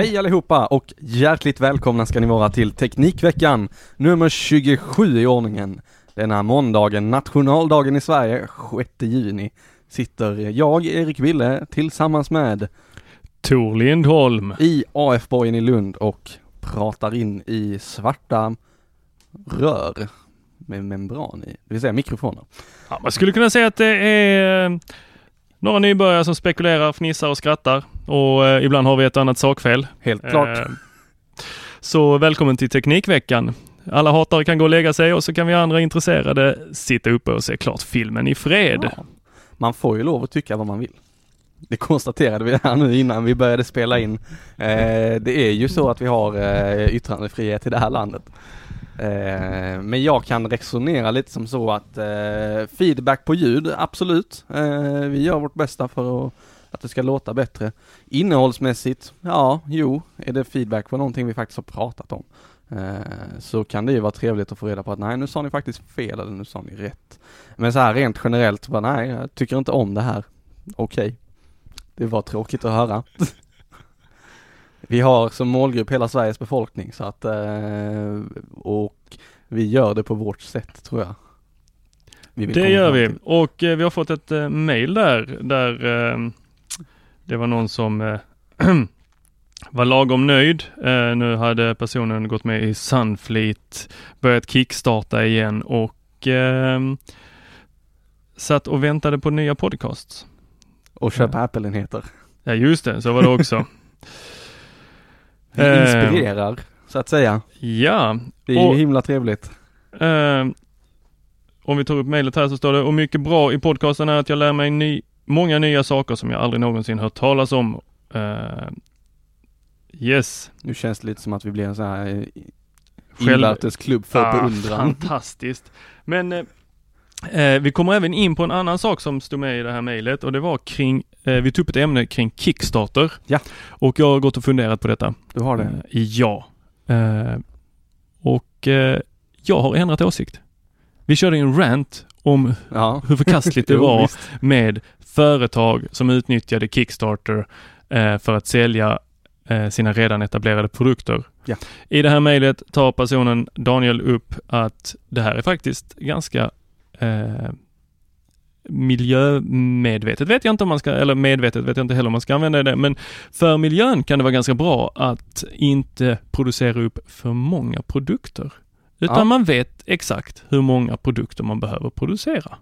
Hej allihopa och hjärtligt välkomna ska ni vara till Teknikveckan nummer 27 i ordningen. Denna måndagen, nationaldagen i Sverige, 6 juni, sitter jag, Erik Wille, tillsammans med Tor Lindholm i AF-borgen i Lund och pratar in i svarta rör med membran i, det vill säga mikrofoner. Ja, man skulle kunna säga att det är några nybörjare som spekulerar, fnissar och skrattar och eh, ibland har vi ett annat sakfel. Helt klart. Eh, så välkommen till Teknikveckan. Alla hatare kan gå och lägga sig och så kan vi andra intresserade sitta uppe och se klart filmen i fred. Ja, man får ju lov att tycka vad man vill. Det konstaterade vi här nu innan vi började spela in. Eh, det är ju så att vi har eh, yttrandefrihet i det här landet. Eh, men jag kan resonera lite som så att eh, feedback på ljud, absolut. Eh, vi gör vårt bästa för att, att det ska låta bättre. Innehållsmässigt, ja, jo, är det feedback på någonting vi faktiskt har pratat om. Eh, så kan det ju vara trevligt att få reda på att nej, nu sa ni faktiskt fel eller nu sa ni rätt. Men så här rent generellt, bara nej, jag tycker inte om det här. Okej. Okay. Det var tråkigt att höra. Vi har som målgrupp hela Sveriges befolkning så att eh, och vi gör det på vårt sätt tror jag. det gör vi och eh, vi har fått ett eh, mail där, där det var någon som var lagom nöjd. Eh, nu hade personen gått med i Sunfleet, börjat kickstarta igen och ehm, satt och väntade på nya podcasts. Och köpa Apple-enheter. Ja just det, så var det också. Vi inspirerar, så att säga. Ja. Det är ju himla trevligt. Eh, om vi tar upp mejlet här så står det, och mycket bra i podcasten är att jag lär mig ny, många nya saker som jag aldrig någonsin hört talas om. Uh, yes. Nu känns det lite som att vi blir en sån här invärtesklubb för ah, beundran. Fantastiskt. Men eh, Eh, vi kommer även in på en annan sak som stod med i det här mejlet och det var kring, eh, vi tog upp ett ämne kring Kickstarter. Ja. Och jag har gått och funderat på detta. Du har det? Eh, ja. Eh, och eh, jag har ändrat åsikt. Vi körde en rant om ja. hur förkastligt det var med företag som utnyttjade Kickstarter eh, för att sälja sina redan etablerade produkter. Ja. I det här mejlet tar personen Daniel upp att det här är faktiskt ganska eh, miljömedvetet vet jag inte om man ska, eller medvetet vet jag inte heller om man ska använda det, men för miljön kan det vara ganska bra att inte producera upp för många produkter. Utan ja. man vet exakt hur många produkter man behöver producera.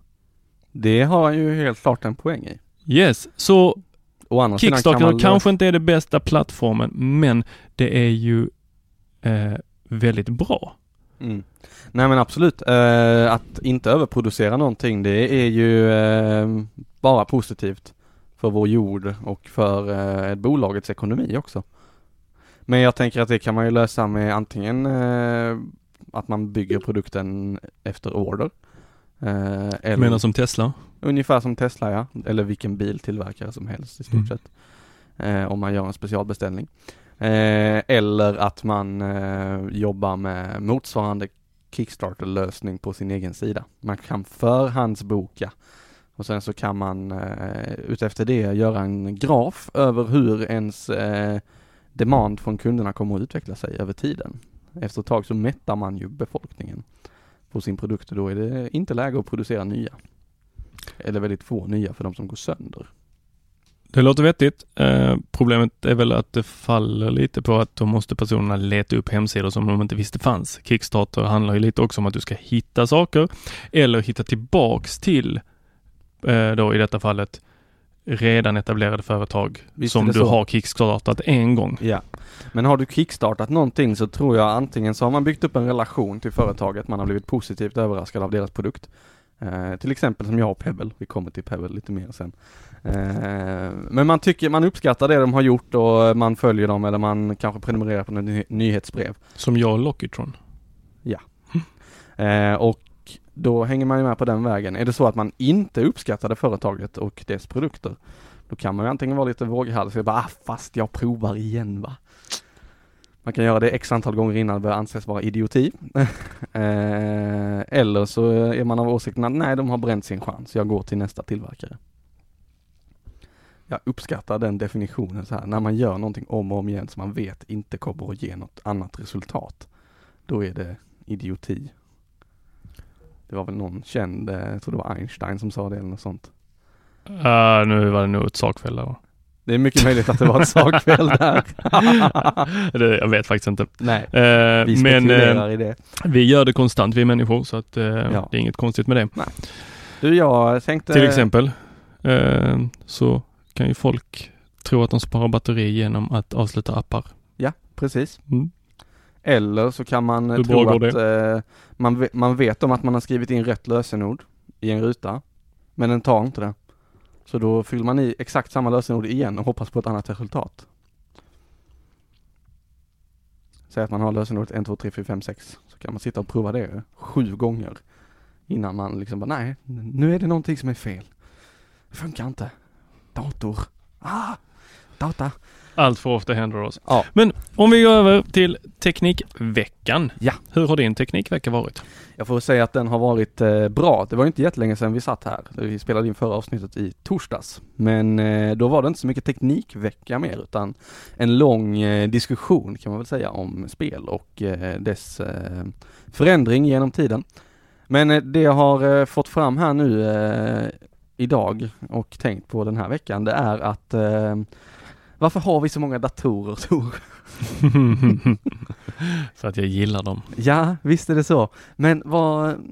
Det har ju helt klart en poäng i. Yes, så Kickstarter kan man kanske inte är det bästa plattformen, men det är ju eh, väldigt bra. Mm. Nej men absolut, eh, att inte överproducera någonting det är ju eh, bara positivt för vår jord och för eh, bolagets ekonomi också. Men jag tänker att det kan man ju lösa med antingen eh, att man bygger produkten efter order. Eh, eller Menar som Tesla? Ungefär som Tesla ja, eller vilken biltillverkare som helst i stort Mm. sett. Eh, om man gör en specialbeställning. Eh, eller att man eh, jobbar med motsvarande Kickstarter-lösning på sin egen sida. Man kan förhandsboka och sen så kan man eh, utefter det göra en graf över hur ens eh, demand från kunderna kommer att utveckla sig över tiden. Efter ett tag så mättar man ju befolkningen på sin produkt och då är det inte läge att producera nya. Eller väldigt få nya för de som går sönder. Det låter vettigt. Eh, problemet är väl att det faller lite på att då måste personerna leta upp hemsidor som de inte visste fanns. Kickstarter handlar ju lite också om att du ska hitta saker eller hitta tillbaks till, eh, då i detta fallet, redan etablerade företag Visst som du så. har kickstartat en gång. Ja. Men har du kickstartat någonting så tror jag antingen så har man byggt upp en relation till företaget, man har blivit positivt överraskad av deras produkt. Eh, till exempel som jag och Pebble, vi kommer till Pebble lite mer sen. Eh, men man tycker, man uppskattar det de har gjort och man följer dem eller man kanske prenumererar på ny- nyhetsbrev. Som jag och Lockitron. Eh, och då hänger man ju med på den vägen. Är det så att man inte uppskattade företaget och dess produkter, då kan man ju antingen vara lite våghalsig och bara, ah, fast jag provar igen va. Man kan göra det x antal gånger innan det börjar anses vara idioti. Eh, eller så är man av åsikten att nej, de har bränt sin chans, jag går till nästa tillverkare. Jag uppskattar den definitionen så här, när man gör någonting om och om igen som man vet inte kommer att ge något annat resultat. Då är det idioti. Det var väl någon känd, eh, jag tror det var Einstein som sa det eller något sånt. Uh, nu var det nog ett sakfel där va? Det är mycket möjligt att det var ett sakfel där. det, jag vet faktiskt inte. Nej, Eh, vi men eh, i det. vi gör det konstant, vi människor, så att eh, Ja. det är inget konstigt med det. Du, jag tänkte... Till exempel eh, så kan ju folk tro att de sparar batteri genom att avsluta appar. Ja, precis. Mm. Eller så kan man Hur tro att eh, man, man vet om att man har skrivit in rätt lösenord i en ruta, men den tar inte det. Så då fyller man i exakt samma lösenord igen och hoppas på ett annat resultat. Säg att man har lösenordet 1, 2, 3, 4, 5, 6. Så kan man sitta och prova det sju gånger. Innan man liksom bara, nej, nu är det någonting som är fel. Det funkar inte. Dator. Ah, data. Allt för ofta händer oss. Ja. Men om vi går över till Teknikveckan. Ja. Hur har din Teknikvecka varit? Jag får säga att den har varit eh, bra. Det var inte jättelänge sedan vi satt här. Vi spelade in förra avsnittet i torsdags. Men eh, då var det inte så mycket teknikvecka mer utan en lång eh, diskussion kan man väl säga om spel och eh, dess eh, förändring genom tiden. Men eh, det jag har fått fram här nu idag och tänkt på den här veckan det är att varför har vi så många datorer Tor? för att jag gillar dem. Ja, visst är det så. Men vad,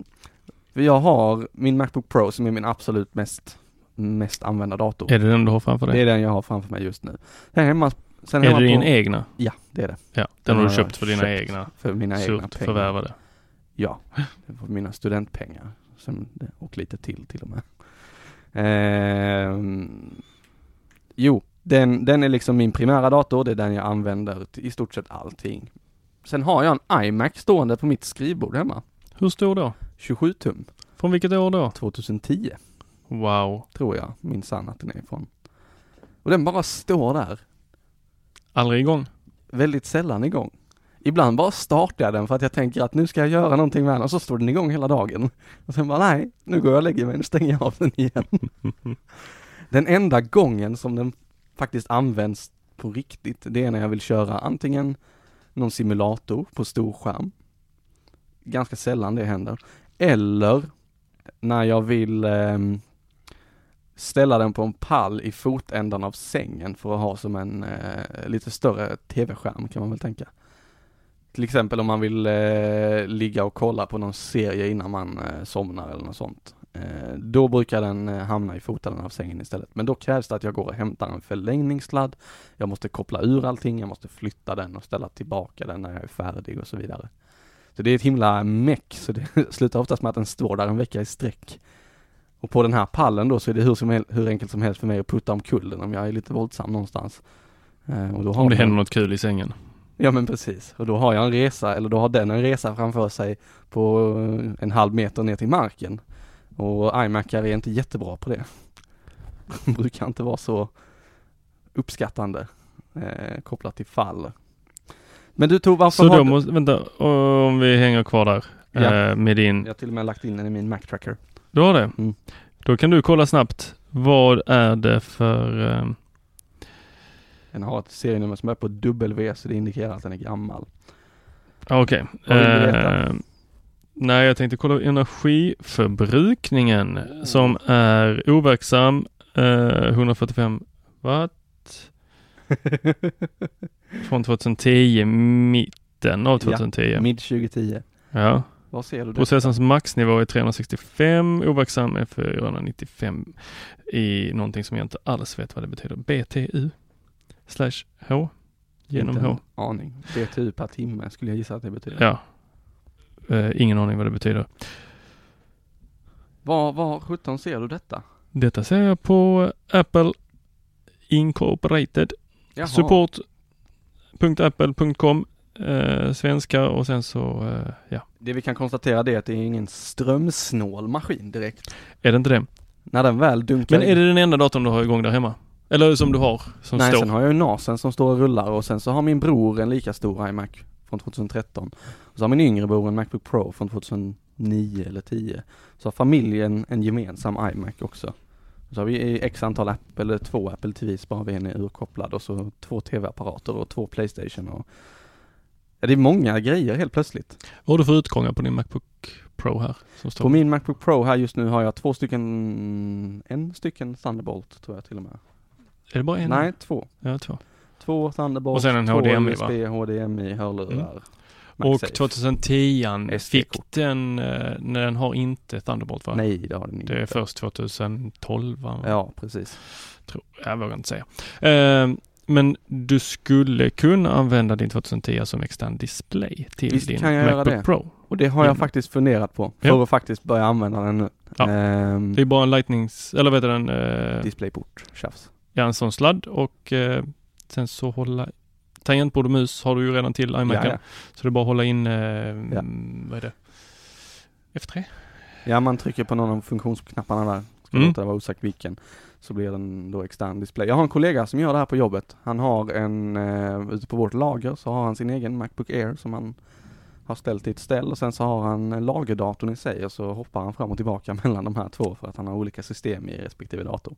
jag har min Macbook Pro som är min absolut mest, mest använda dator. Är det den du har framför Det dig? är den jag har framför mig just nu. Sen hemma, sen Är hemma det din på, egna? Ja, det är det. Ja, den, Den har du köpt för dina köpt egna För mina egna pengar. förvärvade. Ja, det var mina studentpengar. Och lite till till och med. Ehm, jo, den, den är liksom min primära dator. Det är den jag använder i stort sett allting. Sen har jag en iMac stående på mitt skrivbord hemma. Hur stor då? 27 tum. Från vilket år då? 2010. Wow. tror jag minsann att den är ifrån. Och den bara står där, Aldrig igång? väldigt sällan igång. Ibland bara startar jag den för att jag tänker att nu ska jag göra någonting med den och så står den igång hela dagen. Och sen bara nej, nu går jag och lägger mig och stänger jag av den igen. den enda gången som den faktiskt används på riktigt, det är när jag vill köra antingen någon simulator på stor skärm. Ganska sällan det händer. Eller när jag vill eh, ställa den på en pall i fotändan av sängen för att ha som en eh, lite större tv-skärm kan man väl tänka. Till exempel om man vill eh, ligga och kolla på någon serie innan man eh, somnar eller något sånt. Eh, då brukar den eh, hamna i fotändan av sängen istället. Men då krävs det att jag går och hämtar en förlängningssladd. Jag måste koppla ur allting, jag måste flytta den och ställa tillbaka den när jag är färdig och så vidare. Så det är ett himla meck, så det slutar oftast med att den står där en vecka i sträck. Och på den här pallen då så är det hur, som hel, hur enkelt som helst för mig att putta omkull den om jag är lite våldsam någonstans. Eh, och då har om det händer något kul i sängen. Ja men precis, och då har jag en resa, eller då har den en resa framför sig på en halv meter ner till marken. Och iMacar är inte jättebra på det. De brukar inte vara så uppskattande eh, kopplat till fall. Men du tog varför Så då måste, vänta, om vi hänger kvar där ja. eh, med din. Jag har till och med lagt in den i min Mac Tracker. Du har det? Mm. Då kan du kolla snabbt. Vad är det för eh... Den har ett serienummer som är på W så det indikerar att den är gammal. Okej. Okay. Nej, jag tänkte kolla energiförbrukningen mm. som är overksam eh, 145 watt. Från 2010, mitten av 2010. Ja, mid 2010. Ja. Vad ser du? Processens maxnivå är 365, overksam är 495 i någonting som jag inte alls vet vad det betyder. BTU slash H genom inte H. aning. BTU per timme skulle jag gissa att det betyder. Ja. Uh, ingen aning vad det betyder. Var, var 17 ser du detta? Detta ser jag på Apple Incorporated. Support.apple.com eh, svenska och sen så, eh, ja. Det vi kan konstatera det är att det är ingen strömsnål maskin direkt. Är det inte det? När den väl dunkar Men är det den enda datorn du har igång där hemma? Eller som du har, som Nej, står? sen har jag ju NASen som står och rullar och sen så har min bror en lika stor iMac från 2013. Och så har min yngre bror en Macbook Pro från 2009 eller 10. Så har familjen en gemensam iMac också. Så har vi x antal Apple, eller två Apple TVs bara vi är urkopplad och så två TV-apparater och två Playstation och Ja, det är många grejer helt plötsligt. Vad har du för utgångar på din Macbook Pro här? På min Macbook Pro här just nu har jag två stycken, en stycken Thunderbolt tror jag till och med. Är det bara en? Nej, två. Ja, två. Två Thunderbolt, och sen en HDMI USB, va? HDMI, hörlurar. Mm. Och 2010 fick den, eh, när den har inte Thunderbolt va? Nej det har den inte. Det är först 2012 va? Ja precis. Tror, jag vågar inte säga. Uh, men du skulle kunna använda din 2010 som extern display till Visst din kan jag Macbook göra det. Pro. Och det har jag faktiskt funderat på för ja. att faktiskt börja använda den nu. Ja. Um, det är bara en lightnings, eller vad heter den? Uh, Displayport, tjafs. Ja, en sån sladd och uh, sen så hålla tangentbord och mus har du ju redan till iMacen. Ja, ja. Så det är bara att hålla in, uh, ja. vad är det? F3? Ja, man trycker på någon av funktionsknapparna där. Ska mm. låta det vara osagt vilken så blir den då extern display. Jag har en kollega som gör det här på jobbet. Han har en, uh, ute på vårt lager så har han sin egen Macbook Air som han har ställt i ett ställ och sen så har han lagerdatorn i sig och så hoppar han fram och tillbaka mellan de här två för att han har olika system i respektive dator.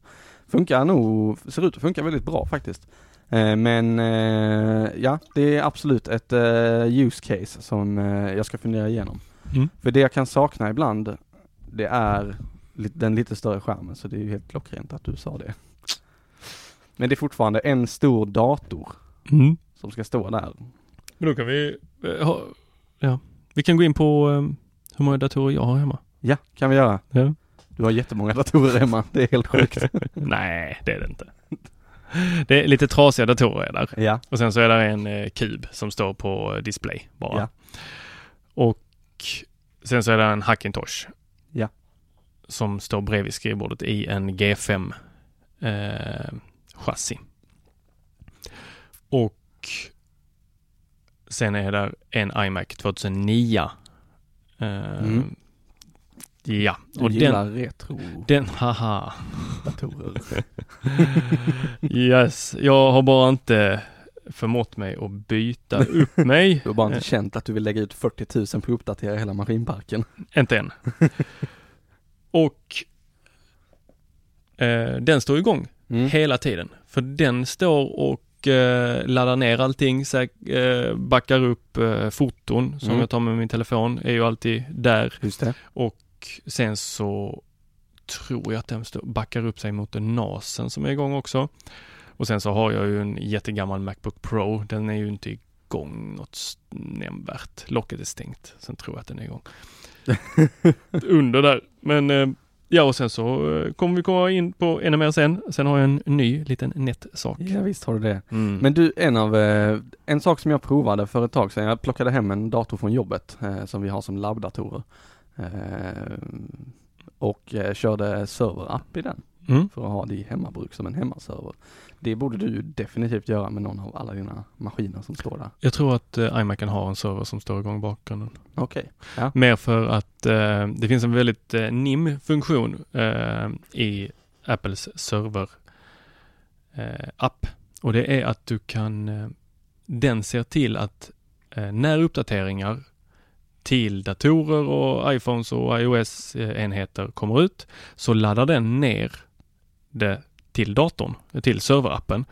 Funkar nog, ser ut att funka väldigt bra faktiskt. Uh, men uh, ja, det är absolut ett use case som jag ska fundera igenom. Mm. För det jag kan sakna ibland, det är den lite större skärmen så det är ju helt klockrent att du sa det. Men det är fortfarande en stor dator mm. som ska stå där. Men då kan vi, eh, ha, ja, vi kan gå in på um, hur många datorer jag har hemma. Ja, kan vi göra. Ja. Du har jättemånga datorer hemma, det är helt sjukt. Nej, det är det inte. Det är lite trasiga datorer där. Ja. Och sen så är det en eh, kub som står på display bara. Ja. Och sen så är det en Hackintosh som står bredvid skrivbordet i en G5 eh, chassi. Och sen är där en iMac 2009. Eh, mm. Ja. Och du den, retro den, haha. Datorer. yes, jag har bara inte förmått mig att byta upp mig. Du har bara inte känt att du vill lägga ut 40 000 på att uppdatera hela maskinparken. Inte än. Och eh, den står igång mm. hela tiden. För den står och laddar ner allting, så, eh, backar upp eh, foton som mm. jag tar med min telefon, är ju alltid där. Och sen så tror jag att den backar upp sig mot NASen som är igång också. Och sen så har jag ju en jättegammal Macbook Pro, den är ju inte igång något nämnvärt. Locket är stängt, sen tror jag att den är igång. Under där. Men eh, Ja och sen så eh, kommer vi komma in på ännu mer sen. Sen har jag en ny liten nätsak. Ja visst har du det. Mm. Men du, en av, eh, en sak som jag provade för ett tag sedan, jag plockade hem en dator från jobbet eh, som vi har som labbdatorer. Eh, och eh, körde serverapp i den Mm. för att ha det i hemmabruk som en hemmaserver. Det borde du definitivt göra med någon av alla dina maskiner som står där. Jag tror att eh, iMacen har en server som står igång i bakgrunden. Okej. Mer för att eh, det finns en väldigt eh, NIM-funktion eh, i Apples server eh, app. Och det är att du kan, eh, den ser till att när uppdateringar till datorer och iPhones och iOS-enheter kommer ut så laddar den ner det till datorn, till serverappen.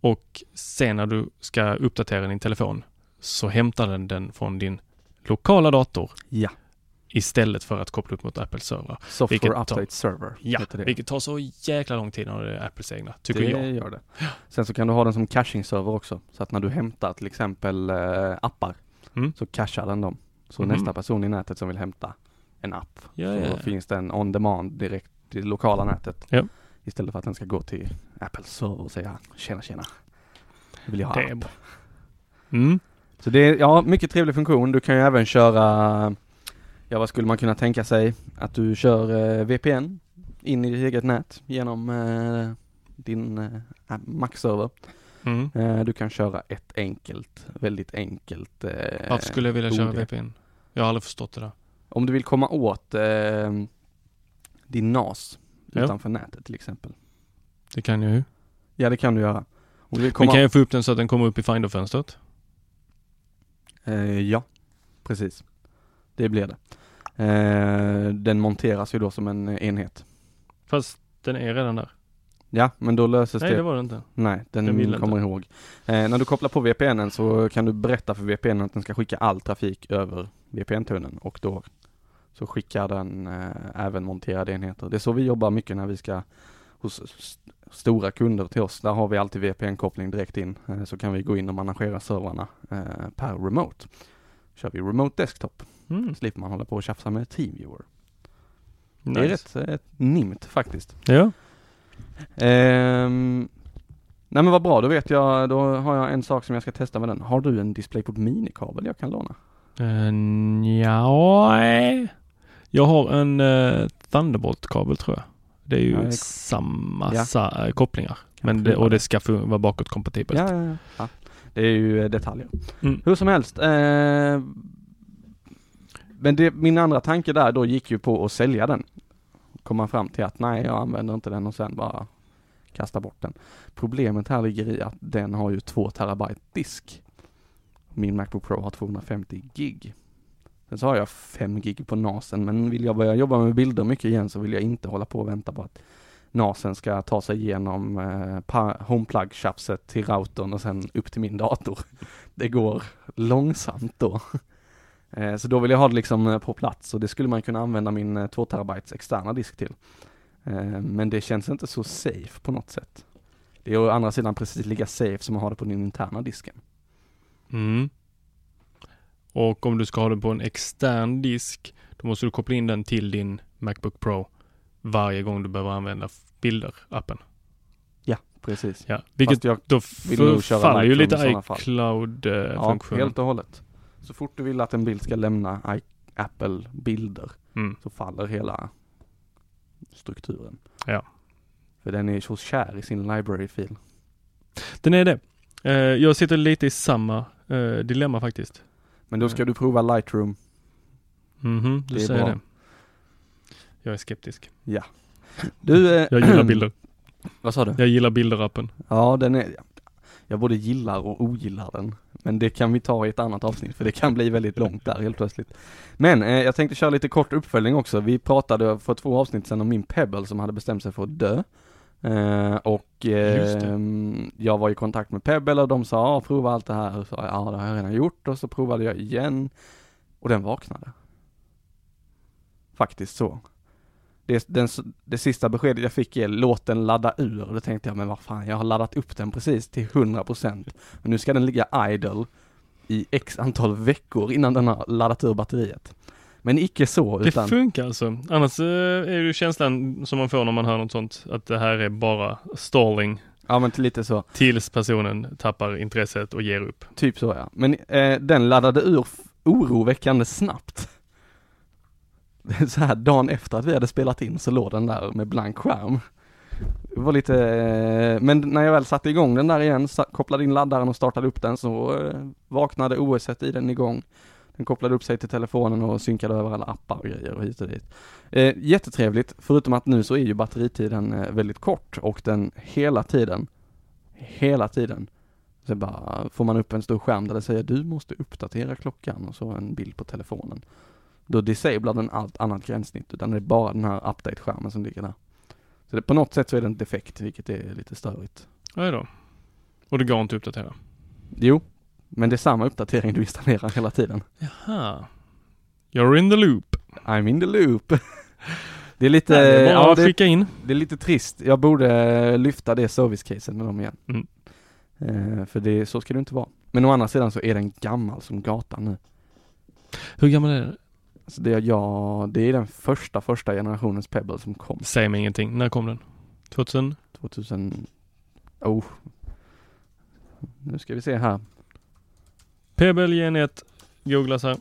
Och sen när du ska uppdatera din telefon så hämtar den den från din lokala dator Ja, istället för att koppla upp mot Apples servrar. Software tar- Update Server Ja, det. vilket tar så jäkla lång tid när det är Apples egna, tycker det jag. gör det. Sen så kan du ha den som caching-server också. Så att när du hämtar till exempel eh, appar Mm. så cachar den dem. Så Mhm. nästa person i nätet som vill hämta en app Ja, så ja. finns den on demand direkt i det lokala nätet. Ja. Istället för att den ska gå till Apples server och säga tjena tjena. Nu vill jag ha Det app. Mm. Så det är, ja, mycket trevlig funktion. Du kan ju även köra, ja vad skulle man kunna tänka sig? Att du kör eh, VPN in i ditt eget nät genom eh, din eh, Mac-server. Mm. Eh, du kan köra ett enkelt, väldigt enkelt eh, Varför skulle jag vilja köra OD. VPN? Jag har aldrig förstått det där. Om du vill komma åt eh, din NAS. Utanför nätet till exempel. Det kan jag ju. Ja det kan du göra. Om du vill Men kan jag få upp den så att den kommer upp i Finder-fönstret? Eh, ja, precis. Det blir det. Eh, den monteras ju då som en enhet. Fast den är redan där. Ja, men då löses Nej, det. det var det inte. Nej, den kommer inte. ihåg. Eh, när du kopplar på VPNen så kan du berätta för VPNen att den ska skicka all trafik över VPN-tunneln och då så skickar den eh, även monterade enheter. Det är så vi jobbar mycket när vi ska hos s- stora kunder till oss. Där har vi alltid VPN-koppling direkt in. Eh, så kan vi gå in och managera servrarna eh, per remote. Kör vi remote desktop Mm. slipper man hålla på och tjafsa med TeamViewer. Nice. Det är rätt eh, nimt faktiskt. Ja. Ehm, nej men vad bra, då vet jag, då har jag en sak som jag ska testa med den. Har du en DisplayPort minikabel jag kan låna? Uh, ja, jag har en uh, Thunderbolt-kabel tror jag. Det är ju Ja, det samma Ja. sa, eh, kopplingar. Men det, och det. ska vara bakåtkompatibelt. Ja, ja, ja. Det är ju eh, detaljer. Mm. Hur som helst. Eh, men det, min andra tanke där då gick ju på att sälja den. Komma fram till att nej, jag använder inte den och sen bara kasta bort den. Problemet här ligger i att den har ju 2 terabyte disk. Min Macbook Pro har 250 gig. Sen så har jag 5 gig på NASen, men vill jag börja jobba med bilder mycket igen så vill jag inte hålla på och vänta på att NASen ska ta sig igenom eh, HomePlug-tjafset till routern och sen upp till min dator. Det går långsamt då. Eh, så då vill jag ha det liksom eh, på plats och det skulle man kunna använda min eh, 2 terabytes externa disk till. Eh, men det känns inte så safe på något sätt. Det är å andra sidan precis lika safe som att ha det på den interna disken. Mm. Och om du ska ha den på en extern disk, då måste du koppla in den till din Macbook Pro varje gång du behöver använda bilder-appen. Ja, precis. Ja, vilket Fast jag då faller ju lite i sådana fall. Ja, iCloud-funktionen. helt och hållet. Så fort du vill att en bild ska lämna I- Apple-bilder mm. så faller hela strukturen. Ja. För den är så kär i sin library-fil. Den är det. Eh, jag sitter lite i samma eh, dilemma faktiskt. Men då ska du prova Lightroom. Mhm, du Det säger bra. det. Jag är skeptisk. Du, eh, Jag gillar bilder. Vad sa du? Jag gillar bilder-appen. Ja, den är, jag både gillar och ogillar den. Men det kan vi ta i ett annat avsnitt för det kan bli väldigt långt där helt plötsligt. Men eh, jag tänkte köra lite kort uppföljning också. Vi pratade för två avsnitt sedan om min Pebble som hade bestämt sig för att dö. Eh, och eh, jag var i kontakt med Pebble och de sa, prova allt det här. Och så, ja det har jag redan gjort och så provade jag igen. Och den vaknade. Faktiskt så. Det, den, det sista beskedet jag fick är låt den ladda ur. Och då tänkte jag, men vad fan, jag har laddat upp den precis till 100%. Men nu ska den ligga idle i x antal veckor innan den har laddat ur batteriet. Men icke så. Det utan, funkar alltså. Annars eh, är det ju känslan som man får när man hör något sånt, att det här är bara stalling Ja men lite så. tills personen tappar intresset och ger upp. Typ så ja. Men eh, den laddade ur oroväckande snabbt. Så här dagen efter att vi hade spelat in så låg den där med blank skärm. Det var lite, eh, men när jag väl satte igång den där igen, kopplade in laddaren och startade upp den så eh, vaknade OS i den igång. Den kopplade upp sig till telefonen och synkade över alla appar och grejer och hit och dit. Eh, jättetrevligt, förutom att nu så är ju batteritiden eh, väldigt kort och den hela tiden, hela tiden så bara får man upp en stor skärm där det säger du måste uppdatera klockan och så en bild på telefonen. Då disablar den allt annat gränssnitt utan det är bara den här update-skärmen som ligger där. Så det, på något sätt så är det en defekt vilket är lite störigt. Nej då. Och det går inte att uppdatera. Jo, men det är samma uppdatering du installerar hela tiden. Jaha. You're in the loop. I'm in the loop. Det är lite, Nej, det är ja, det, skicka in. det är lite trist. Jag borde lyfta det service-caset med dem igen. Mm. Eh, för det, så ska det inte vara. Men å andra sidan så är den gammal som gatan nu. Hur gammal är det? Så det, är- ja, det är den första, första generationens Pebble som kom. Säg mig ingenting. När kom den? 2000? 2000, oh. Nu ska vi se här. Pebble Gen 1. Googlas här.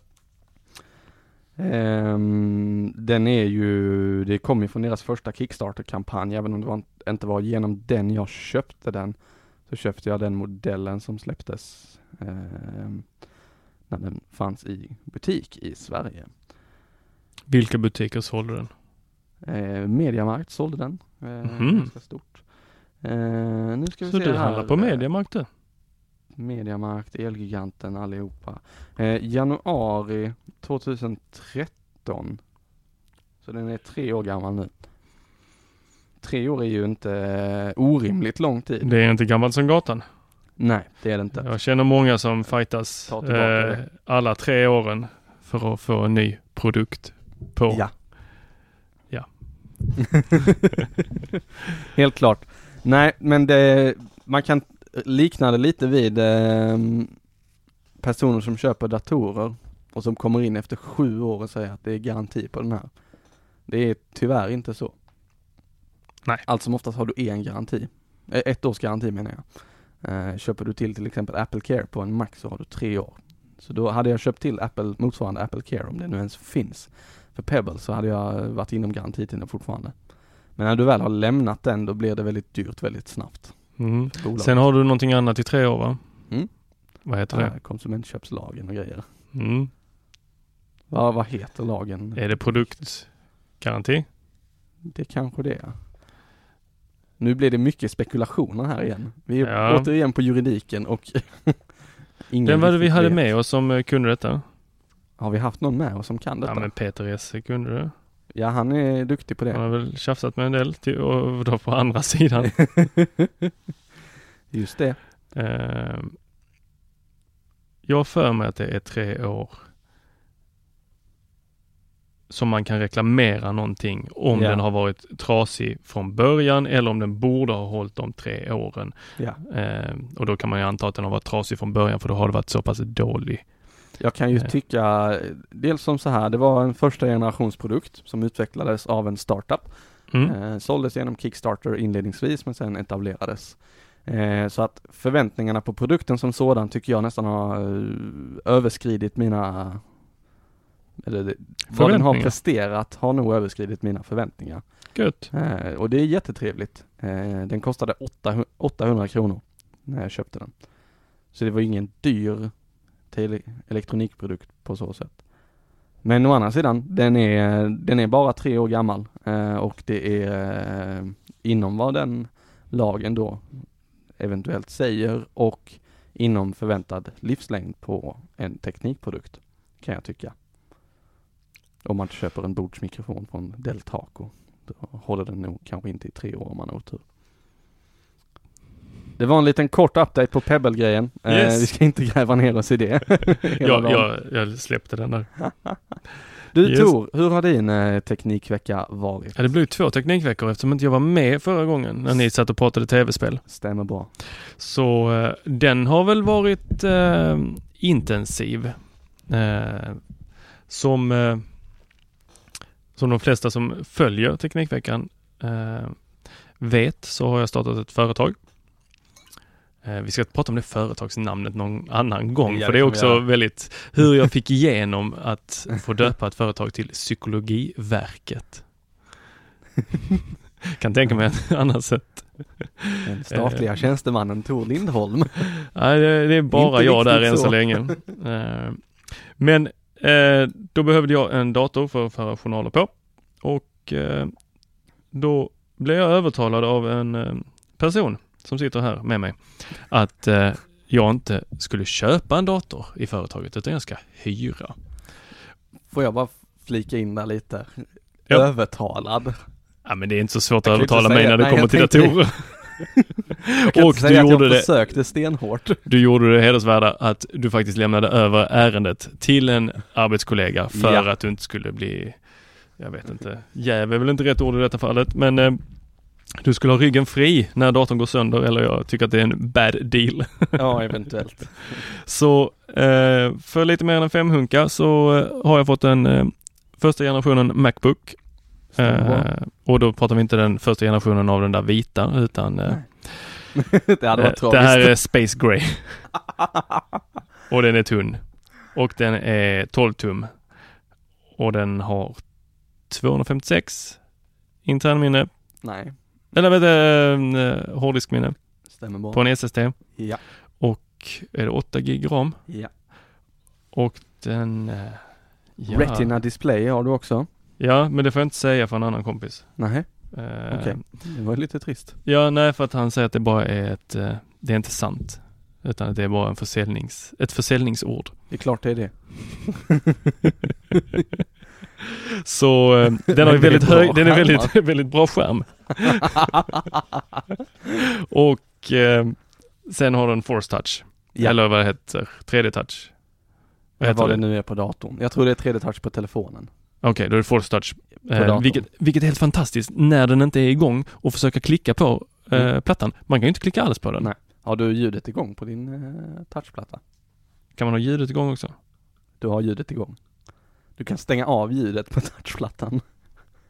Ehm, den är ju, det kom ju från deras första Kickstarter-kampanj, även om det var, inte var genom den jag köpte den. Så köpte jag den modellen som släpptes ehm, när den fanns i butik i Sverige. Vilka butiker sålde den? Eh, Mediamarkt sålde den. Eh, Mhm. Ganska stort. Eh, nu ska vi Så se du här. handlar på Mediamarkt du? Mediamarkt, Elgiganten, allihopa. Eh, januari 2013. Så den är tre år gammal nu. Tre år är ju inte eh, orimligt lång tid. Det är inte gammalt som gatan. Nej, det är det inte. Jag känner många som fightas Ta tillbaka eh, alla tre åren för att få en ny produkt på. Ja. Ja. Helt klart. Nej, men det, man kan likna det lite vid eh, personer som köper datorer och som kommer in efter sju år och säger att det är garanti på den här. Det är tyvärr inte så. Nej. Allt som oftast har du en garanti. Eh, Ett års garanti menar jag. Eh, köper du till till exempel Apple Care på en Mac så har du tre år. Så då hade jag köpt till Apple, motsvarande Apple Care om det nu ens finns. För Pebble så hade jag varit inom garantitiden fortfarande. Men när du väl har lämnat den då blir det väldigt dyrt väldigt snabbt. Mm. Sen har du någonting annat i tre år va? Mm. Vad heter Ja, det? konsumentköpslagen och grejer. Mm. Ja, vad heter lagen? Är det produktgaranti? Det kanske det är. Nu blir det mycket spekulationer här igen. Vi är Ja. återigen på juridiken och ingen Vem var det vi hade med oss som eh, kunde detta? Har vi haft någon med oss som kan detta? Ja men Peter Esse kunde det. Ja, han är duktig på Han det. har väl tjafsat med en del till, och då på andra sidan. Just det. Eh, jag för mig att det är tre år som man kan reklamera någonting om Ja. den har varit trasig från början eller om den borde ha hållit de tre åren. Ja. Eh, och då kan man ju anta att den har varit trasig från början för då har det varit så pass dålig. Jag kan ju Eh. tycka, dels som så här, det var en första generationsprodukt som utvecklades av en startup. Mm. Eh, såldes genom Kickstarter inledningsvis men sen etablerades. Eh, så att förväntningarna på produkten som sådan tycker jag nästan har överskridit mina eller vad den har presterat har nog överskridit mina förväntningar. Gött. Eh, och det är jättetrevligt. Eh, den kostade 800, 800 kronor när jag köpte den. Så det var ingen dyr tele- elektronikprodukt på så sätt. Men å andra sidan, den är, den är bara tre år gammal eh, och det är eh, inom vad den lagen då eventuellt säger och inom förväntad livslängd på en teknikprodukt kan jag tycka. Om man köper en bordsmikrofon från Deltaco då håller den nog kanske inte i tre år om man har otur. Det var en liten kort update på Pebble-grejen. Eh, Yes. vi ska inte gräva ner oss i det. hela Jag, jag, jag släppte den där. Du Yes. Tor, hur har din eh, teknikvecka varit? Ja, det blev två teknikveckor eftersom inte jag var med förra gången när ni satt och pratade tv-spel. Stämmer bra. Så eh, den har väl varit eh, intensiv. Eh, som, eh, som de flesta som följer Teknikveckan eh, vet så har jag startat ett företag. Eh, vi ska prata om det företagsnamnet någon annan gång, Ja, för det är också väldigt hur jag fick igenom att få döpa ett företag till Psykologiverket. kan tänka mig ett annat sätt. Den statliga tjänstemannen Tor Lindholm. Nej, det, är bara Inte jag där än så så. länge. Eh, Men eh, då behövde jag en dator för att föra journaler på och eh, då blev jag övertalad av en eh, person som sitter här med mig att eh, jag inte skulle köpa en dator i företaget utan jag ska hyra. Får jag bara flika in där lite? Ja. Övertalad. Ja men det är inte så svårt Jag att övertala mig när det kommer till datorer. Jag kan Och inte säga du att gjorde jag det. försökte stenhårt. Du gjorde det hedersvärda att du faktiskt lämnade över ärendet till en arbetskollega för Ja. att du inte skulle bli, jag vet inte, jäv är väl inte rätt ord i detta fallet, men eh, du skulle ha ryggen fri när datorn går sönder eller jag tycker att det är en bad deal. Ja, eventuellt. Så eh, för lite mer än en femhunka så eh, har jag fått en eh, första generationen Macbook. Eh, och då pratar vi inte den första generationen av den där vita utan eh, det hade varit Eh. Det här är Space Gray. och den är tunn. Och den är 12 tum. Och den har 256 internminne. Nej, Eller vet du, eh, hårddiskminne stämmer bra. på en SSD. Ja, Och är det 8 gig ram. ja. Och den... eh, Ja, Retina display har du också. ja, men det får jag inte säga för en annan kompis. Nej, Eh, okej. Det var lite trist. Ja, nej, för att han säger att det bara är ett... eh, Det är inte sant. Utan att det är bara en försäljnings, ett försäljningsord. Det är klart det är det. Så eh, den har väldigt hög, den är väldigt, väldigt bra skärm. och eh, sen har den force touch. Ja. Eller vad det heter, 3D touch. Vad heter vad det det? nu är på datorn. Jag tror det är 3D-touch på telefonen. Okej, då är det force touch. Eh, vilket, vilket är helt fantastiskt när den inte är igång och försöka klicka på eh, Mm. plattan. Man kan ju inte klicka alls på den. Nej. Har du ljudet igång på din eh, touchplatta? Kan man ha ljudet igång också? Du har ljudet igång. Du kan stänga av ljudet på touchplattan.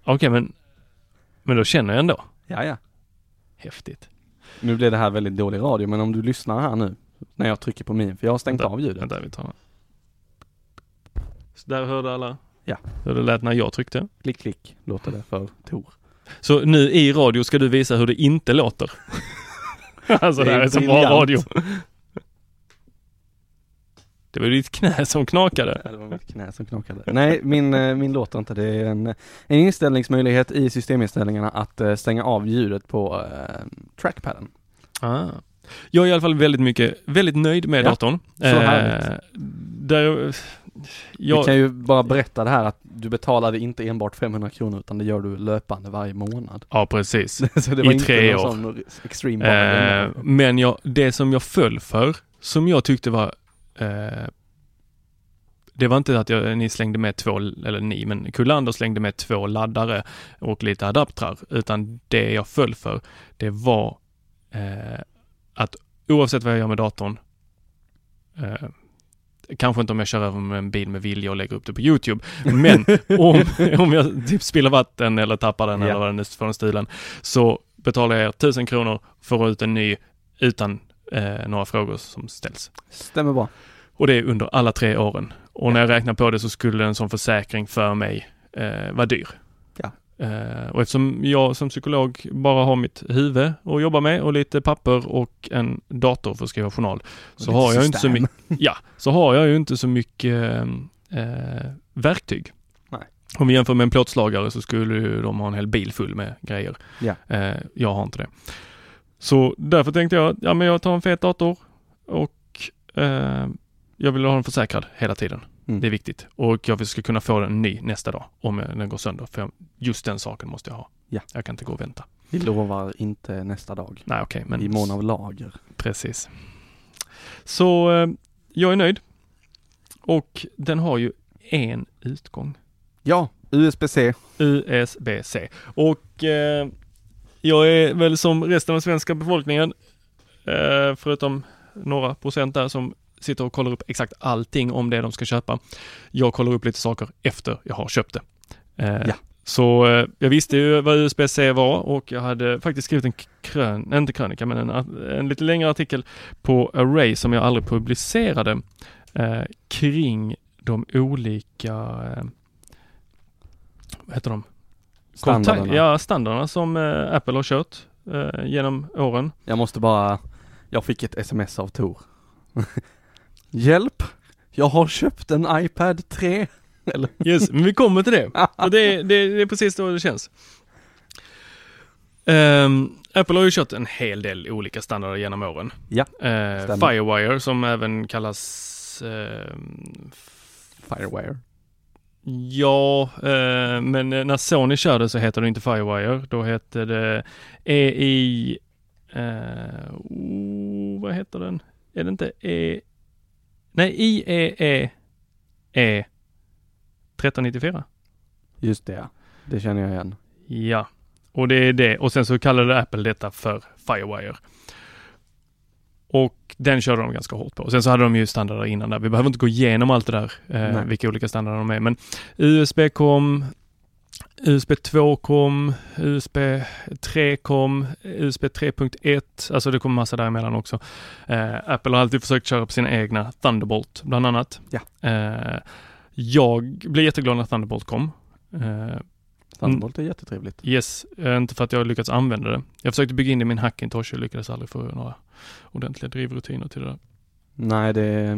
Okej, men, men då känner jag ändå. Ja, ja. Häftigt. Nu blir det här väldigt dålig radio, men om du lyssnar här nu när jag trycker på min, för jag har stängt Vänta, av ljudet. Vänta, vi tar den. Så där hörde alla? Ja. Hur det lät när jag tryckte. Klick, klick, låter det för Tor. Så nu i radio ska du visa hur det inte låter. alltså det, Det är här är så bra radio. Det var ditt knä som knakade. Ja, det var mitt knä som knakade. Nej, min, eh, min låter inte. Det är en, en inställningsmöjlighet i systeminställningarna att eh, stänga av ljudet på eh, trackpaden. Ah. Jag är i alla fall väldigt mycket, väldigt nöjd med Ja, datorn. så härligt. där, Vi jag, kan ju bara berätta det här att du betalade inte enbart 500 kronor utan det gör du löpande varje månad. Ja, precis. I tre år. Eh, men jag, det som jag föll för, som jag tyckte var eh, det var inte att jag, ni slängde med två, eller ni, men Kullander slängde med två laddare och lite adaptrar, utan det jag föll för, det var eh, att oavsett vad jag gör med datorn, eh, kanske inte om jag kör över med en bil med vilja och lägger upp det på Youtube, men om, om jag typ spiller vatten eller tappar den Ja. eller vad den nu får den stilen, så betalar jag 1000 kronor för att få ut en ny utan eh, några frågor som ställs. Stämmer bra. Och det är under alla tre åren. Och när jag räknar på det så skulle en sån försäkring för mig eh, vara dyr. Ja. Eh, och eftersom jag som psykolog bara har mitt huvud att jobba med och lite papper och en dator för att skriva journal så har jag inte så mycket, ja, så har jag ju inte så mycket eh, verktyg. Nej. Om vi jämför med en plåtslagare så skulle ju de ha en hel bil full med grejer. Ja. Eh, jag har inte det. Så därför tänkte jag, ja men jag tar en fet dator och eh, jag vill ha den försäkrad hela tiden. Mm. Det är viktigt. Och jag ska kunna få den ny nästa dag om den går sönder. För just den saken måste jag ha. Ja. Jag kan inte gå och vänta. Vi lovar inte nästa dag. Nej okej, men I mån av lager. precis. Så eh, jag är nöjd. Och den har ju en utgång. Ja, USB-C. USB-C. Och eh, jag är väl som resten av svenska befolkningen, eh, förutom några procent där som sitter och kollar upp exakt allting om det de ska köpa. Jag kollar upp lite saker efter jag har köpt det. Eh, Ja. Så eh, jag visste ju vad USB-C var och jag hade faktiskt skrivit en krön, inte krönika, men en, en lite längre artikel på Array som jag aldrig publicerade eh, kring de olika, eh, vad heter de? Standarderna. ja, standarderna som eh, Apple har kört eh, genom åren. Jag måste bara, jag fick ett sms av Tor. Hjälp! Jag har köpt en iPad 3. Eller? Yes, men vi kommer till det. Och det, det, det är precis så det känns. Um, Apple har ju kört en hel del olika standarder genom åren. Ja, uh, Firewire som även kallas uh, Firewire. Ja, uh, men när Sony körde så heter det inte Firewire. Då hette det EI... Uh, oh, vad heter den? Är det inte E... Nej, IEE E 1394. Just det ja. Det känner jag igen. Ja, och det är det. Och sen så kallade Apple detta för Firewire. Och den körde de ganska hårt på. Sen så hade de ju standarder innan där. Vi behöver inte gå igenom allt det där, eh, vilka olika standarder de är. Men USB kom, USB 2 kom, USB 3 kom, USB 3.1, alltså det kom massa däremellan också. Eh, Apple har alltid försökt köra på sina egna Thunderbolt bland annat. Ja. Eh, jag blev jätteglad när Thunderbolt kom. Uh, Thunderbolt är jättetrevligt. Yes, uh, inte för att jag har lyckats använda det. Jag försökte bygga in det i min Hackintosh och lyckades aldrig få några ordentliga drivrutiner till det där. Nej, det,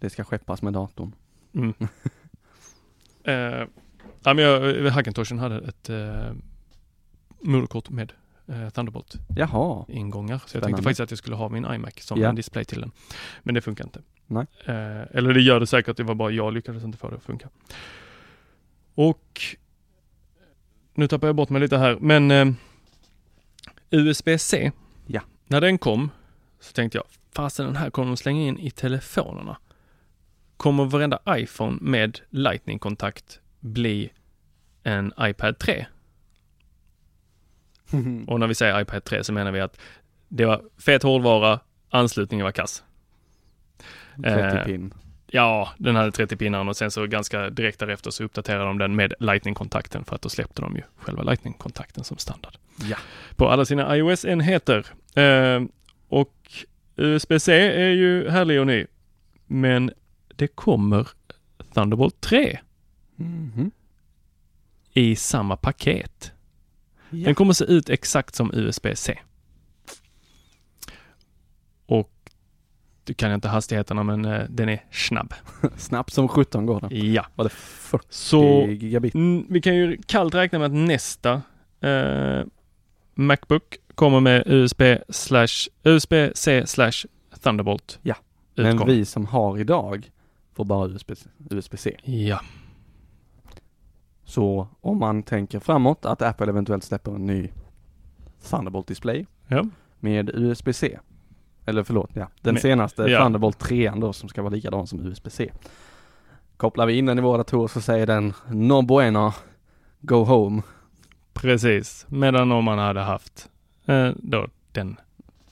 det ska skeppas med datorn. Mm. ja, men jag, Hackintoshen hade ett uh, moderkort med uh, Thunderbolt Jaha. ingångar. Så jag tänkte faktiskt att jag skulle ha min iMac som Ja. en display till den. Men det funkar inte. Nej. Eh, eller det gör det säkert, det var bara jag lyckades inte få det att funka. Och nu tappar jag bort mig lite här, men eh, USB-C. Ja. När den kom så tänkte jag, fasen den här kommer de slänga in i telefonerna. Kommer varenda iPhone med Lightning-kontakt bli en iPad 3? Och när vi säger iPad 3 så menar vi att det var fet hårdvara, anslutningen var kass. 30 Eh, pin. Ja, den hade 30 pinnar och sen så ganska direkt därefter så uppdaterade de den med Lightning-kontakten för att då släppte de ju själva Lightning-kontakten som standard. Ja. På alla sina iOS-enheter. Eh, och USB-C är ju härlig och ny. Men det kommer Thunderbolt 3 Mhm. i samma paket. Ja. Den kommer se ut exakt som USB-C. Och du kan inte hastigheterna men eh, den är snabb. Snabbt som 17 går den. Ja. Var det 40 Så gigabit? mm, vi kan ju kallt räkna med att nästa eh, Macbook kommer med USB slash USB-C slash Thunderbolt. Ja. Men Utgång. vi som har idag får bara USB, USB-C. Ja. Så om man tänker framåt att Apple eventuellt släpper en ny Thunderbolt display Ja. med USB-C. Eller förlåt, ja. Den Med- senaste ja. Thunderbolt 3 då som ska vara likadan som USB-C. Kopplar vi in den i våra datorer så säger den No bueno, go home. Precis. Medan om man hade haft eh, då den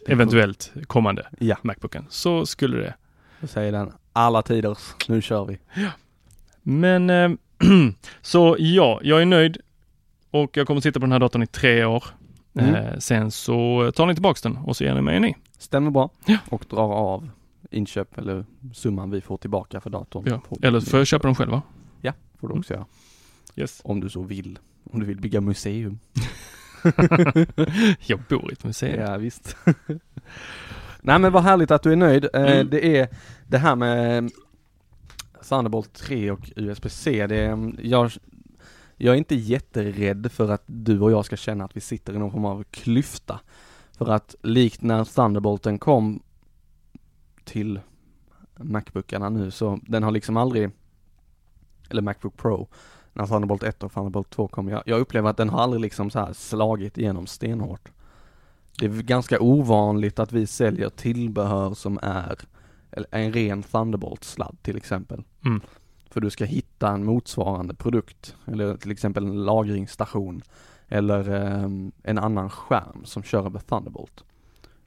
eventuellt kommande Ja. Macbooken så skulle det. Då säger den alla tiders, nu kör vi. Men eh, så ja, jag är nöjd och jag kommer sitta på den här datorn i tre år. Mm. Eh, sen så tar ni tillbaks den och så ger ni mig en ny. Stämmer bra. Ja. Och drar av inköp eller summan vi får tillbaka för datorn. Ja. Eller så får jag köpa den själva. Ja, får du också göra. Yes. Om du så vill. Om du vill bygga museum. jag bor i ett museum. Ja visst. Nej men vad härligt att du är nöjd. Eh, Mm. Det är det här med Thunderbolt 3 och USB-C. Det är, jag, jag är inte jätterädd för att du och jag ska känna att vi sitter i någon form av klyfta. För att likt när Thunderbolten kom till Macbookarna nu så den har liksom aldrig, eller Macbook Pro, när Thunderbolt 1 och Thunderbolt 2 kom, jag, jag upplever att den har aldrig liksom så här slagit igenom stenhårt. Det är ganska ovanligt att vi säljer tillbehör som är eller en ren Thunderbolt-sladd till exempel. Mm. För du ska hitta en motsvarande produkt, eller till exempel en lagringsstation eller ehm, en annan skärm som kör över Thunderbolt.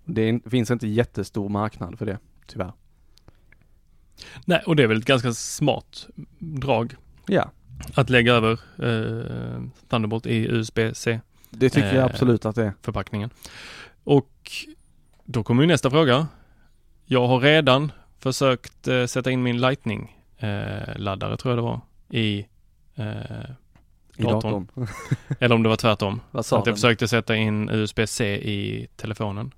Det finns inte jättestor marknad för det, tyvärr. Nej, och det är väl ett ganska smart drag. Ja, att lägga över eh, Thunderbolt i USB-C Det tycker jag Eh, absolut att det är. förpackningen. Och då kommer ju nästa fråga. Jag har redan försökt eh, sätta in min Lightning eh, laddare tror jag det var i eh, I datorn. datorn. eller om det var tvärtom. Vad sa att jag den? försökte sätta in USB-C i telefonen.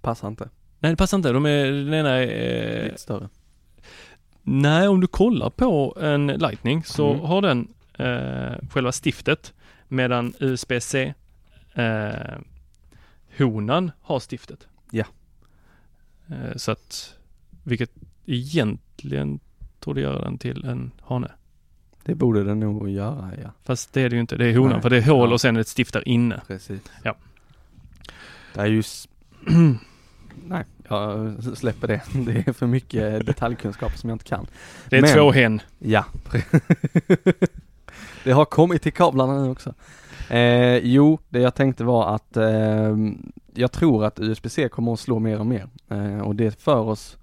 Passar inte. Nej det passar inte. De är, den ena är, eh, Lite större. Nej, om du kollar på en Lightning så Mm. har den eh, själva stiftet medan USB-C eh, honan har stiftet. Ja. Eh, så att, vilket egentligen torde göra den till en hane. Det borde den nog göra ja. Fast det är det ju inte. Det är honan Nej. för det är hål och sen ett stift där inne. Precis. Ja. Det är ju... Nej, jag släpper det. Det är för mycket detaljkunskap som jag inte kan. Det är Men- två hen. Ja. det har kommit till kablarna nu också. Eh, jo, det jag tänkte var att eh, jag tror att USB-C kommer att slå mer och mer. Eh, och det för oss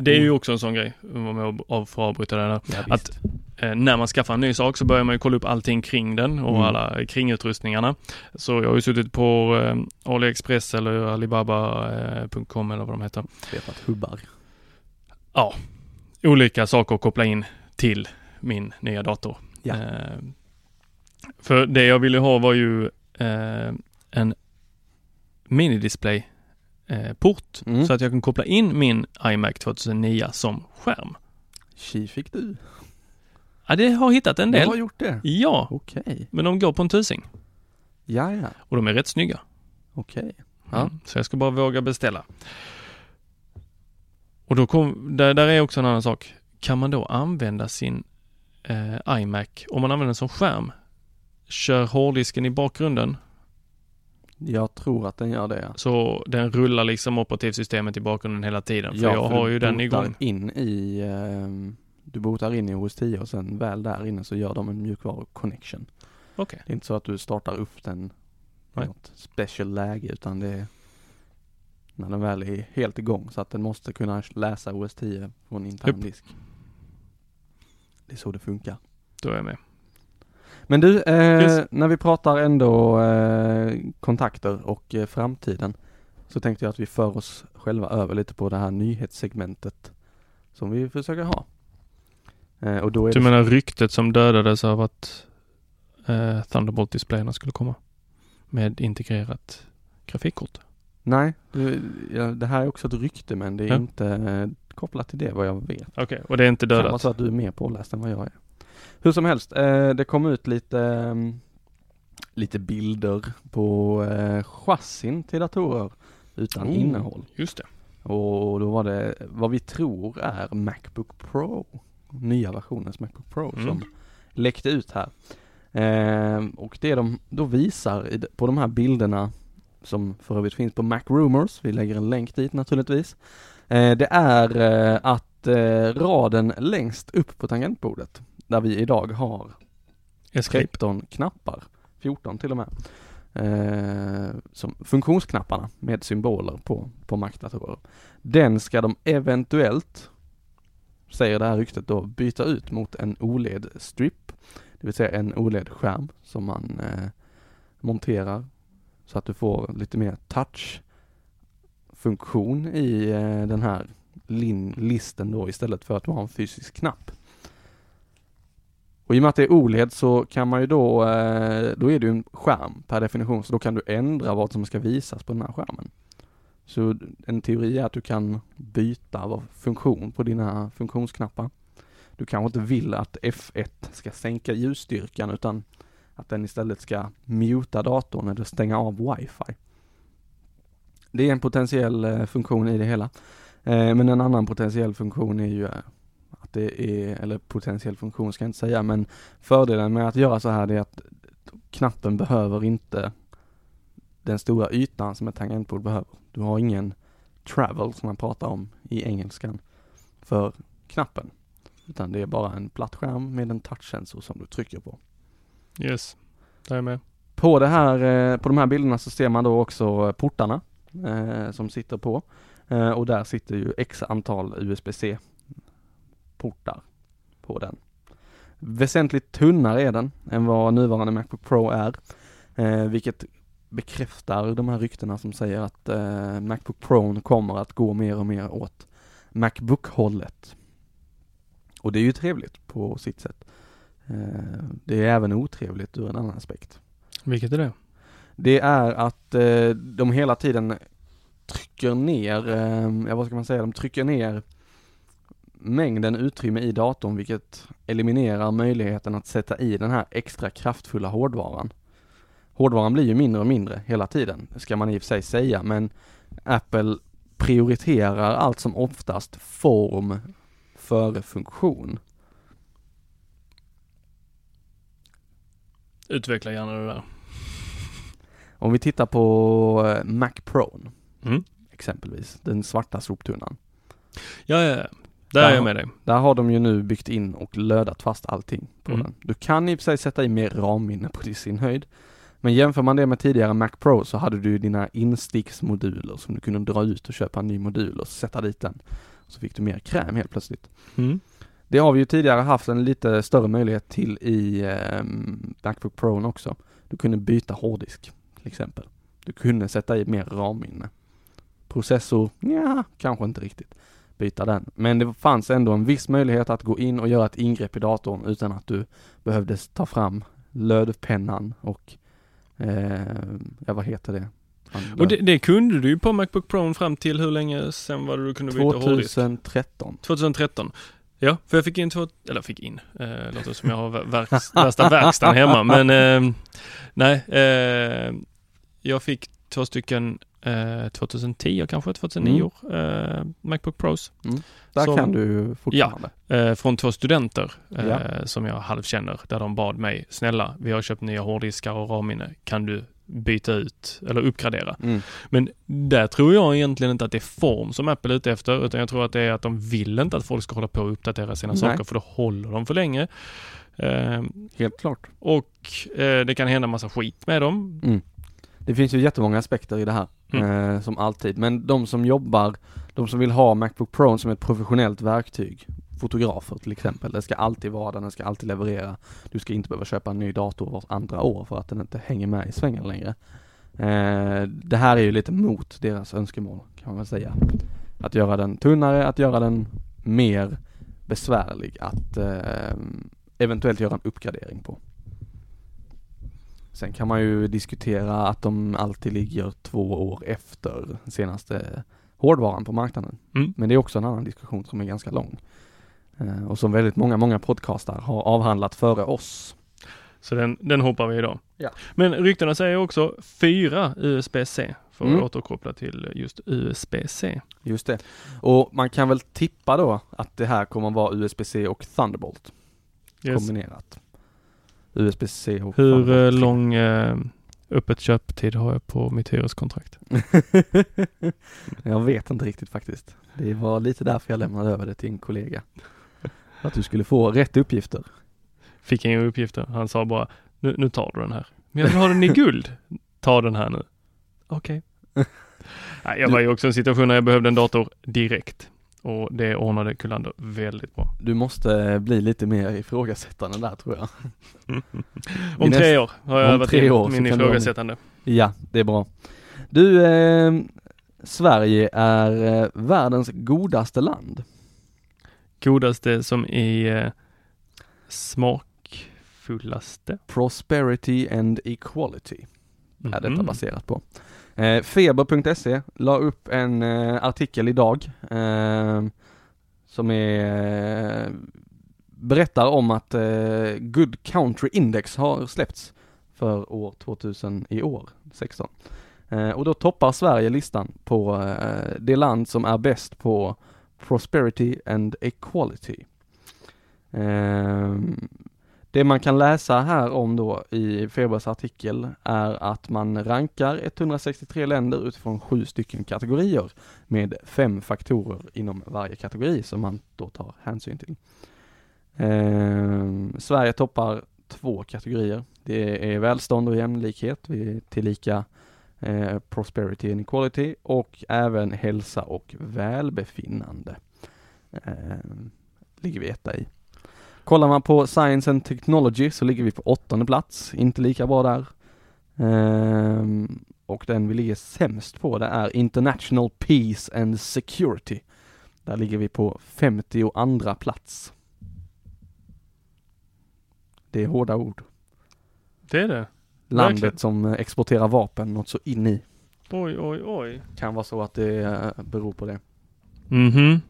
det är ju också en sån grej, om jag av- att avbryta det där. ja, att eh, när man skaffar en ny sak så börjar man ju kolla upp allting kring den och Mm. alla kringutrustningarna. Så jag har ju suttit på eh, AliExpress eller Alibaba.com eller vad de heter. vet att hubbar. Ja, olika saker att koppla in till min nya dator. Ja. Eh, för det jag ville ha var ju eh, en minidisplay eh, port Mm. så att jag kan koppla in min iMac 2009 som skärm. Tji fick du. Ja, det har hittat en Du del. har gjort det? Ja, Okej. men de går på en tusing Ja, ja. och de är rätt snygga. Okej. Ja. Mm. Så jag ska bara våga beställa. Och då kom, där, där är också en annan sak. Kan man då använda sin eh, iMac, om man använder den som skärm, kör hårddisken i bakgrunden Jag tror att den gör det så den rullar liksom operativsystemet i bakgrunden hela tiden. För ja, jag för har ju den igång. in i, ehm, du botar in i OS 10 och sen väl där inne så gör de en mjukvaru-connection. Okej. Det är inte så att du startar upp den i något special läge utan det är när den väl är helt igång så att den måste kunna läsa OS 10 från intern disk. Det är så det funkar. Då är jag med. Men du, eh, när vi pratar ändå eh, kontakter och eh, framtiden så tänkte jag att vi för oss själva över lite på det här nyhetssegmentet som vi försöker ha. Eh, och då är Du det menar ryktet som dödades av att eh, Thunderbolt-displayerna skulle komma med integrerat grafikkort? Nej, det här är också ett rykte men det är Ja. inte eh, kopplat till det vad jag vet. Okej, och det är inte Det kan vara dödat? så att du är mer påläst än vad jag är. Hur som helst, eh, det kom ut lite, ehm, lite bilder på eh, chassin till datorer utan Oh. innehåll. Just det. Och då var det vad vi tror är Macbook Pro, nya versionens Macbook Pro Mm. som läckte ut här. Ehm, och det de då visar i, på de här bilderna som för övrigt finns på Mac Rumors, vi lägger en länk dit naturligtvis. Eh, det är eh, att eh, raden längst upp på tangentbordet, där vi idag har Escape. 13 knappar, 14 till och med, eh, som funktionsknapparna med symboler på, på Mac-datorer. Den ska de eventuellt, säger det här ryktet då, byta ut mot en OLED-strip, det vill säga en OLED-skärm som man eh, monterar så att du får lite mer touch-funktion i eh, den här lin- listen då istället för att du har en fysisk knapp. Och i och med att det är OLED så kan man ju då, eh, då är det ju en skärm per definition, så då kan du ändra vad som ska visas på den här skärmen. Så en teori är att du kan byta funktion på dina funktionsknappar. Du kanske inte vill att F1 ska sänka ljusstyrkan utan att den istället ska muta datorn eller stänga av wifi. Det är en potentiell eh, funktion i det hela. Eh, men en annan potentiell funktion är ju det är, eller potentiell funktion ska jag inte säga, men fördelen med att göra så här är att knappen behöver inte den stora ytan som ett tangentbord behöver. Du har ingen travel som man pratar om i engelskan för knappen. Utan det är bara en platt skärm med en touchsensor som du trycker på. Yes, där är jag med. På det här, eh, på de här bilderna så ser man då också portarna eh, som sitter på. Eh, och där sitter ju x antal USB-C portar på den. Väsentligt tunnare är den än vad nuvarande Macbook Pro är, eh, vilket bekräftar de här ryktena som säger att eh, Macbook Pro kommer att gå mer och mer åt Macbook-hållet. Och det är ju trevligt på sitt sätt. Eh, det är även otrevligt ur en annan aspekt. Vilket är det? Det är att eh, de hela tiden trycker ner, eh, ja vad ska man säga, de trycker ner mängden utrymme i datorn vilket eliminerar möjligheten att sätta i den här extra kraftfulla hårdvaran. Hårdvaran blir ju mindre och mindre hela tiden, ska man i och för sig säga, men Apple prioriterar allt som oftast form före funktion. Utveckla gärna det där. Om vi tittar på eh, Mac Pro Mm. exempelvis, den svarta soptunnan. Ja, ja, ja. Där är jag med dig. Där har de ju nu byggt in och lödat fast allting på Mm. den. Du kan i och för sig sätta i mer RAM-minne på sin höjd. Men jämför man det med tidigare Mac Pro så hade du dina insticksmoduler som du kunde dra ut och köpa en ny modul och sätta dit den. Så fick du mer kräm helt plötsligt. Mm. Det har vi ju tidigare haft en lite större möjlighet till i eh, Macbook Pro också. Du kunde byta hårddisk till exempel. Du kunde sätta i mer RAM-minne. Processor, ja, kanske inte riktigt byta den. Men det fanns ändå en viss möjlighet att gå in och göra ett ingrepp i datorn utan att du behövde ta fram lödpennan och eh, ja vad heter det? Och det, det kunde du ju på Macbook Pro fram till hur länge sen var det du kunde byta hårddisk? 2013. 2013. Ja, för jag fick in två, eller fick in, eh, låter som jag har verks, värsta verkstaden hemma, men eh, nej, eh, jag fick två stycken eh, 2010 kanske, 2009 eh, Macbook Pros. Där Som- kan du fortfarande. Eh, från två studenter eh, Ja. som jag halvkänner, där de bad mig, snälla, vi har köpt nya hårddiskar och RAM-minne, kan du byta ut eller uppgradera? Mm. Men där tror jag egentligen inte att det är form som Apple är ute efter, utan jag tror att det är att de vill inte att folk ska hålla på och uppdatera sina Nej. saker, för då håller de för länge. Eh, Helt klart. och eh, det kan hända massa skit med dem. Mm. Det finns ju jättemånga aspekter i det här, Mm. eh, som alltid. Men de som jobbar, de som vill ha Macbook Pro som ett professionellt verktyg, fotografer till exempel, det ska alltid vara där, den ska alltid leverera. Du ska inte behöva köpa en ny dator vart andra år för att den inte hänger med i svängen längre. Eh, det här är ju lite mot deras önskemål, kan man väl säga. Att göra den tunnare, att göra den mer besvärlig att eh, eventuellt göra en uppgradering på. Sen kan man ju diskutera att de alltid ligger två år efter senaste hårdvaran på marknaden. Mm. Men det är också en annan diskussion som är ganska lång. Eh, och som väldigt många, många podcastar har avhandlat före oss. Så den, den hoppar vi idag. Ja. Men ryktena säger också fyra USB-C, för att Mm. återkoppla till just USB-C. Just det. Och man kan väl tippa då att det här kommer vara USB-C och Thunderbolt Yes. kombinerat. USB-C Hur eh, lång eh, öppet köptid har jag på mitt hyreskontrakt? jag vet inte riktigt faktiskt. Det var lite därför jag lämnade över det till en kollega. Att du skulle få rätt uppgifter. Fick inga uppgifter. Han sa bara, nu, nu tar du den här. Men jag vill ha den i guld. Ta den här nu. Okej. Nej, jag var ju också i en situation när jag behövde en dator direkt. Och det ordnade Kullander väldigt bra. Du måste bli lite mer ifrågasättande där tror jag. Om tre år har jag övat tre år min du ifrågasättande. Ja, det är bra. Du, eh, Sverige är eh, världens godaste land. Godaste som i eh, smakfullaste. Prosperity and equality är detta Mhm. baserat på. Eh, Feber.se la upp en eh, artikel idag eh, som är, eh, berättar om att eh, Good Country Index har släppts för år 2000 i år, 16. Eh, och då toppar Sverige listan på eh, det land som är bäst på Prosperity and Equality. Eh, det man kan läsa här om då i Febers artikel är att man rankar 163 länder utifrån sju stycken kategorier med fem faktorer inom varje kategori som man då tar hänsyn till. Eh, Sverige toppar två kategorier. Det är välstånd och jämlikhet, vi är tillika eh, prosperity and equality och även hälsa och välbefinnande. Eh, ligger vi etta i. Kollar man på Science and Technology så ligger vi på åttonde plats, inte lika bra där. Ehm, och den vi ligger sämst på det är International Peace and Security. Där ligger vi på 52 plats. Det är hårda ord. Det är det. Landet Verkligen. som eh, exporterar vapen något så in i. Oj, oj, oj. Kan vara så att det eh, beror på det. Mhm.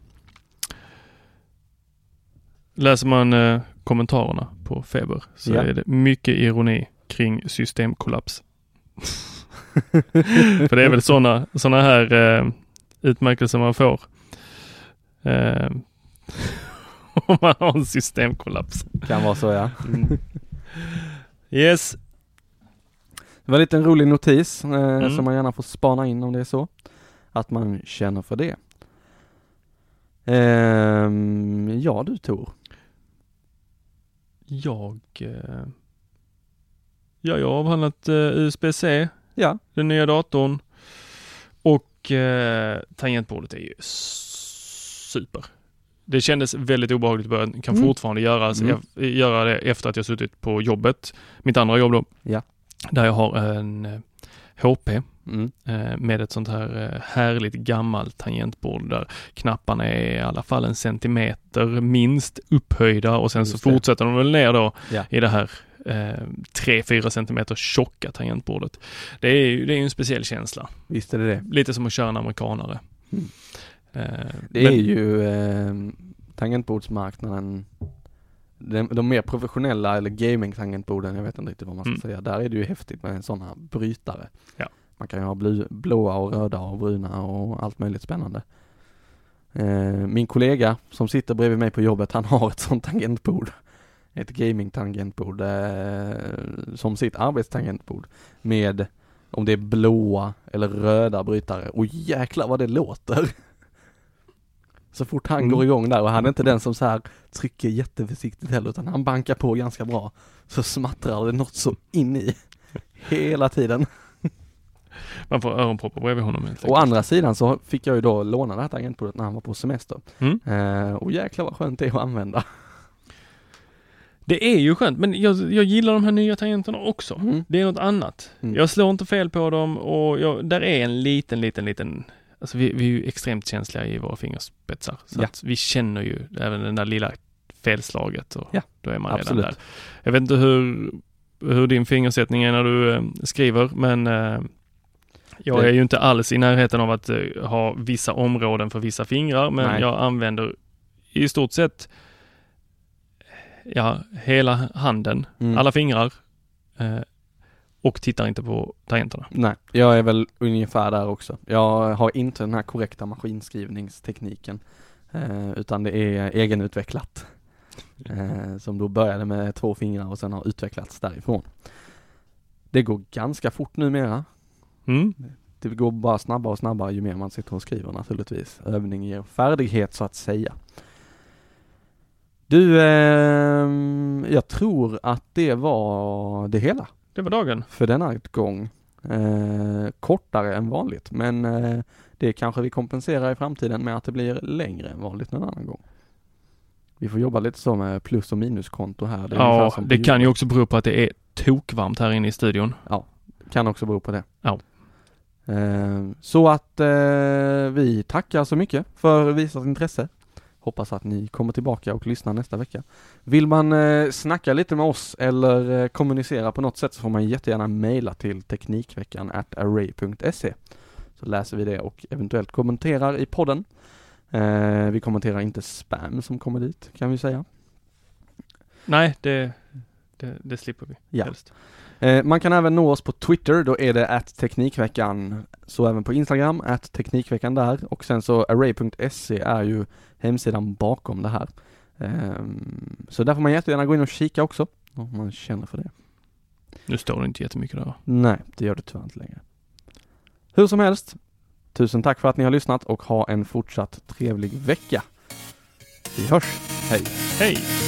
Läser man eh, kommentarerna på Feber så Ja. är det mycket ironi kring systemkollaps. För det är väl sådana såna här eh, utmärkelser man får. Eh, om man har en systemkollaps. Kan vara så ja. Yes. Det var en liten rolig notis eh, Mm. som man gärna får spana in om det är så. Att man känner för det. Ehm, ja du Tor. Jag, eh, ja, jag har avhandlat eh, USB-C, Ja. den nya datorn och eh, tangentbordet är ju super. Det kändes väldigt obehagligt i början, kan Mm. fortfarande göras, Mm. göra det efter att jag suttit på jobbet, mitt andra jobb då. Ja. Där jag har en eh, HP Mm. eh, med ett sånt här eh, härligt gammalt tangentbord där knapparna är i alla fall en centimeter minst upphöjda och sen så Just det. fortsätter de väl ner då Ja. i det här eh, 3-4 centimeter tjocka tangentbordet. Det är ju det är en speciell känsla. Visst är det det. Lite som att köra en amerikanare. Mm. Eh, Det men- är ju eh, tangentbordsmarknaden de, de mer professionella eller gaming-tangentborden, jag vet inte riktigt vad man ska Mm. säga. Där är det ju häftigt med sådana brytare. Ja. Man kan ju ha blu, blåa och röda och bruna och allt möjligt spännande. Eh, min kollega som sitter bredvid mig på jobbet, han har ett sånt tangentbord. Ett gaming-tangentbord eh, som sitt arbetstangentbord med om det är blåa eller röda brytare. Och jäklar vad det låter! Så fort han Mm. går igång där och han är inte den som så här trycker jätteförsiktigt heller utan han bankar på ganska bra. Så smattrar det något så in i hela tiden. Man får öronproppar bredvid honom helt Å andra sidan så fick jag ju då låna det här tangentbordet när han var på semester. Mm. Eh, och jäklar vad skönt det är att använda. Det är ju skönt, men jag, jag gillar de här nya tangenterna också. Mm. Det är något annat. Mm. Jag slår inte fel på dem och jag, där är en liten, liten, liten Alltså vi, vi är ju extremt känsliga i våra fingerspetsar. Så Ja. vi känner ju även den där lilla felslaget och Ja, då är man absolut. redan där. Jag vet inte hur, hur din fingersättning är när du eh, skriver, men eh, jag är ju inte alls i närheten av att eh, ha vissa områden för vissa fingrar, men Nej. jag använder i stort sett ja, hela handen, Mm. alla fingrar eh, och tittar inte på tangenterna. Nej, jag är väl ungefär där också. Jag har inte den här korrekta maskinskrivningstekniken. Eh, utan det är egenutvecklat. Eh, som då började med två fingrar och sen har utvecklats därifrån. Det går ganska fort numera. Mm. Det går bara snabbare och snabbare ju mer man sitter och skriver naturligtvis. Övning ger färdighet så att säga. Du, ehm, jag tror att det var det hela Det var dagen. för denna gång. Eh, kortare än vanligt, men eh, det kanske vi kompenserar i framtiden med att det blir längre än vanligt någon annan gång. Vi får jobba lite så med plus och minuskonto här. Det Ja, det kan ju också bero på att det är tokvarmt här inne i studion. Kan också bero på det. Ja. Eh, så att eh, vi tackar så mycket för visat intresse. Hoppas att ni kommer tillbaka och lyssnar nästa vecka. Vill man eh, snacka lite med oss eller eh, kommunicera på något sätt så får man jättegärna mejla till Teknikveckan at array.se Så läser vi det och eventuellt kommenterar i podden. Eh, vi kommenterar inte spam som kommer dit kan vi säga. Nej, det, det, det slipper vi Ja. helst. Eh, man kan även nå oss på Twitter, då är det att Teknikveckan. Så även på Instagram, att Teknikveckan där. Och sen så array.se är ju hemsidan bakom det här. Ehm, så där får man jättegärna gå in och kika också, om man känner för det. Nu står det inte jättemycket där. Nej, det gör det tyvärr inte längre. Hur som helst, tusen tack för att ni har lyssnat och ha en fortsatt trevlig vecka. Vi hörs, hej! Hej!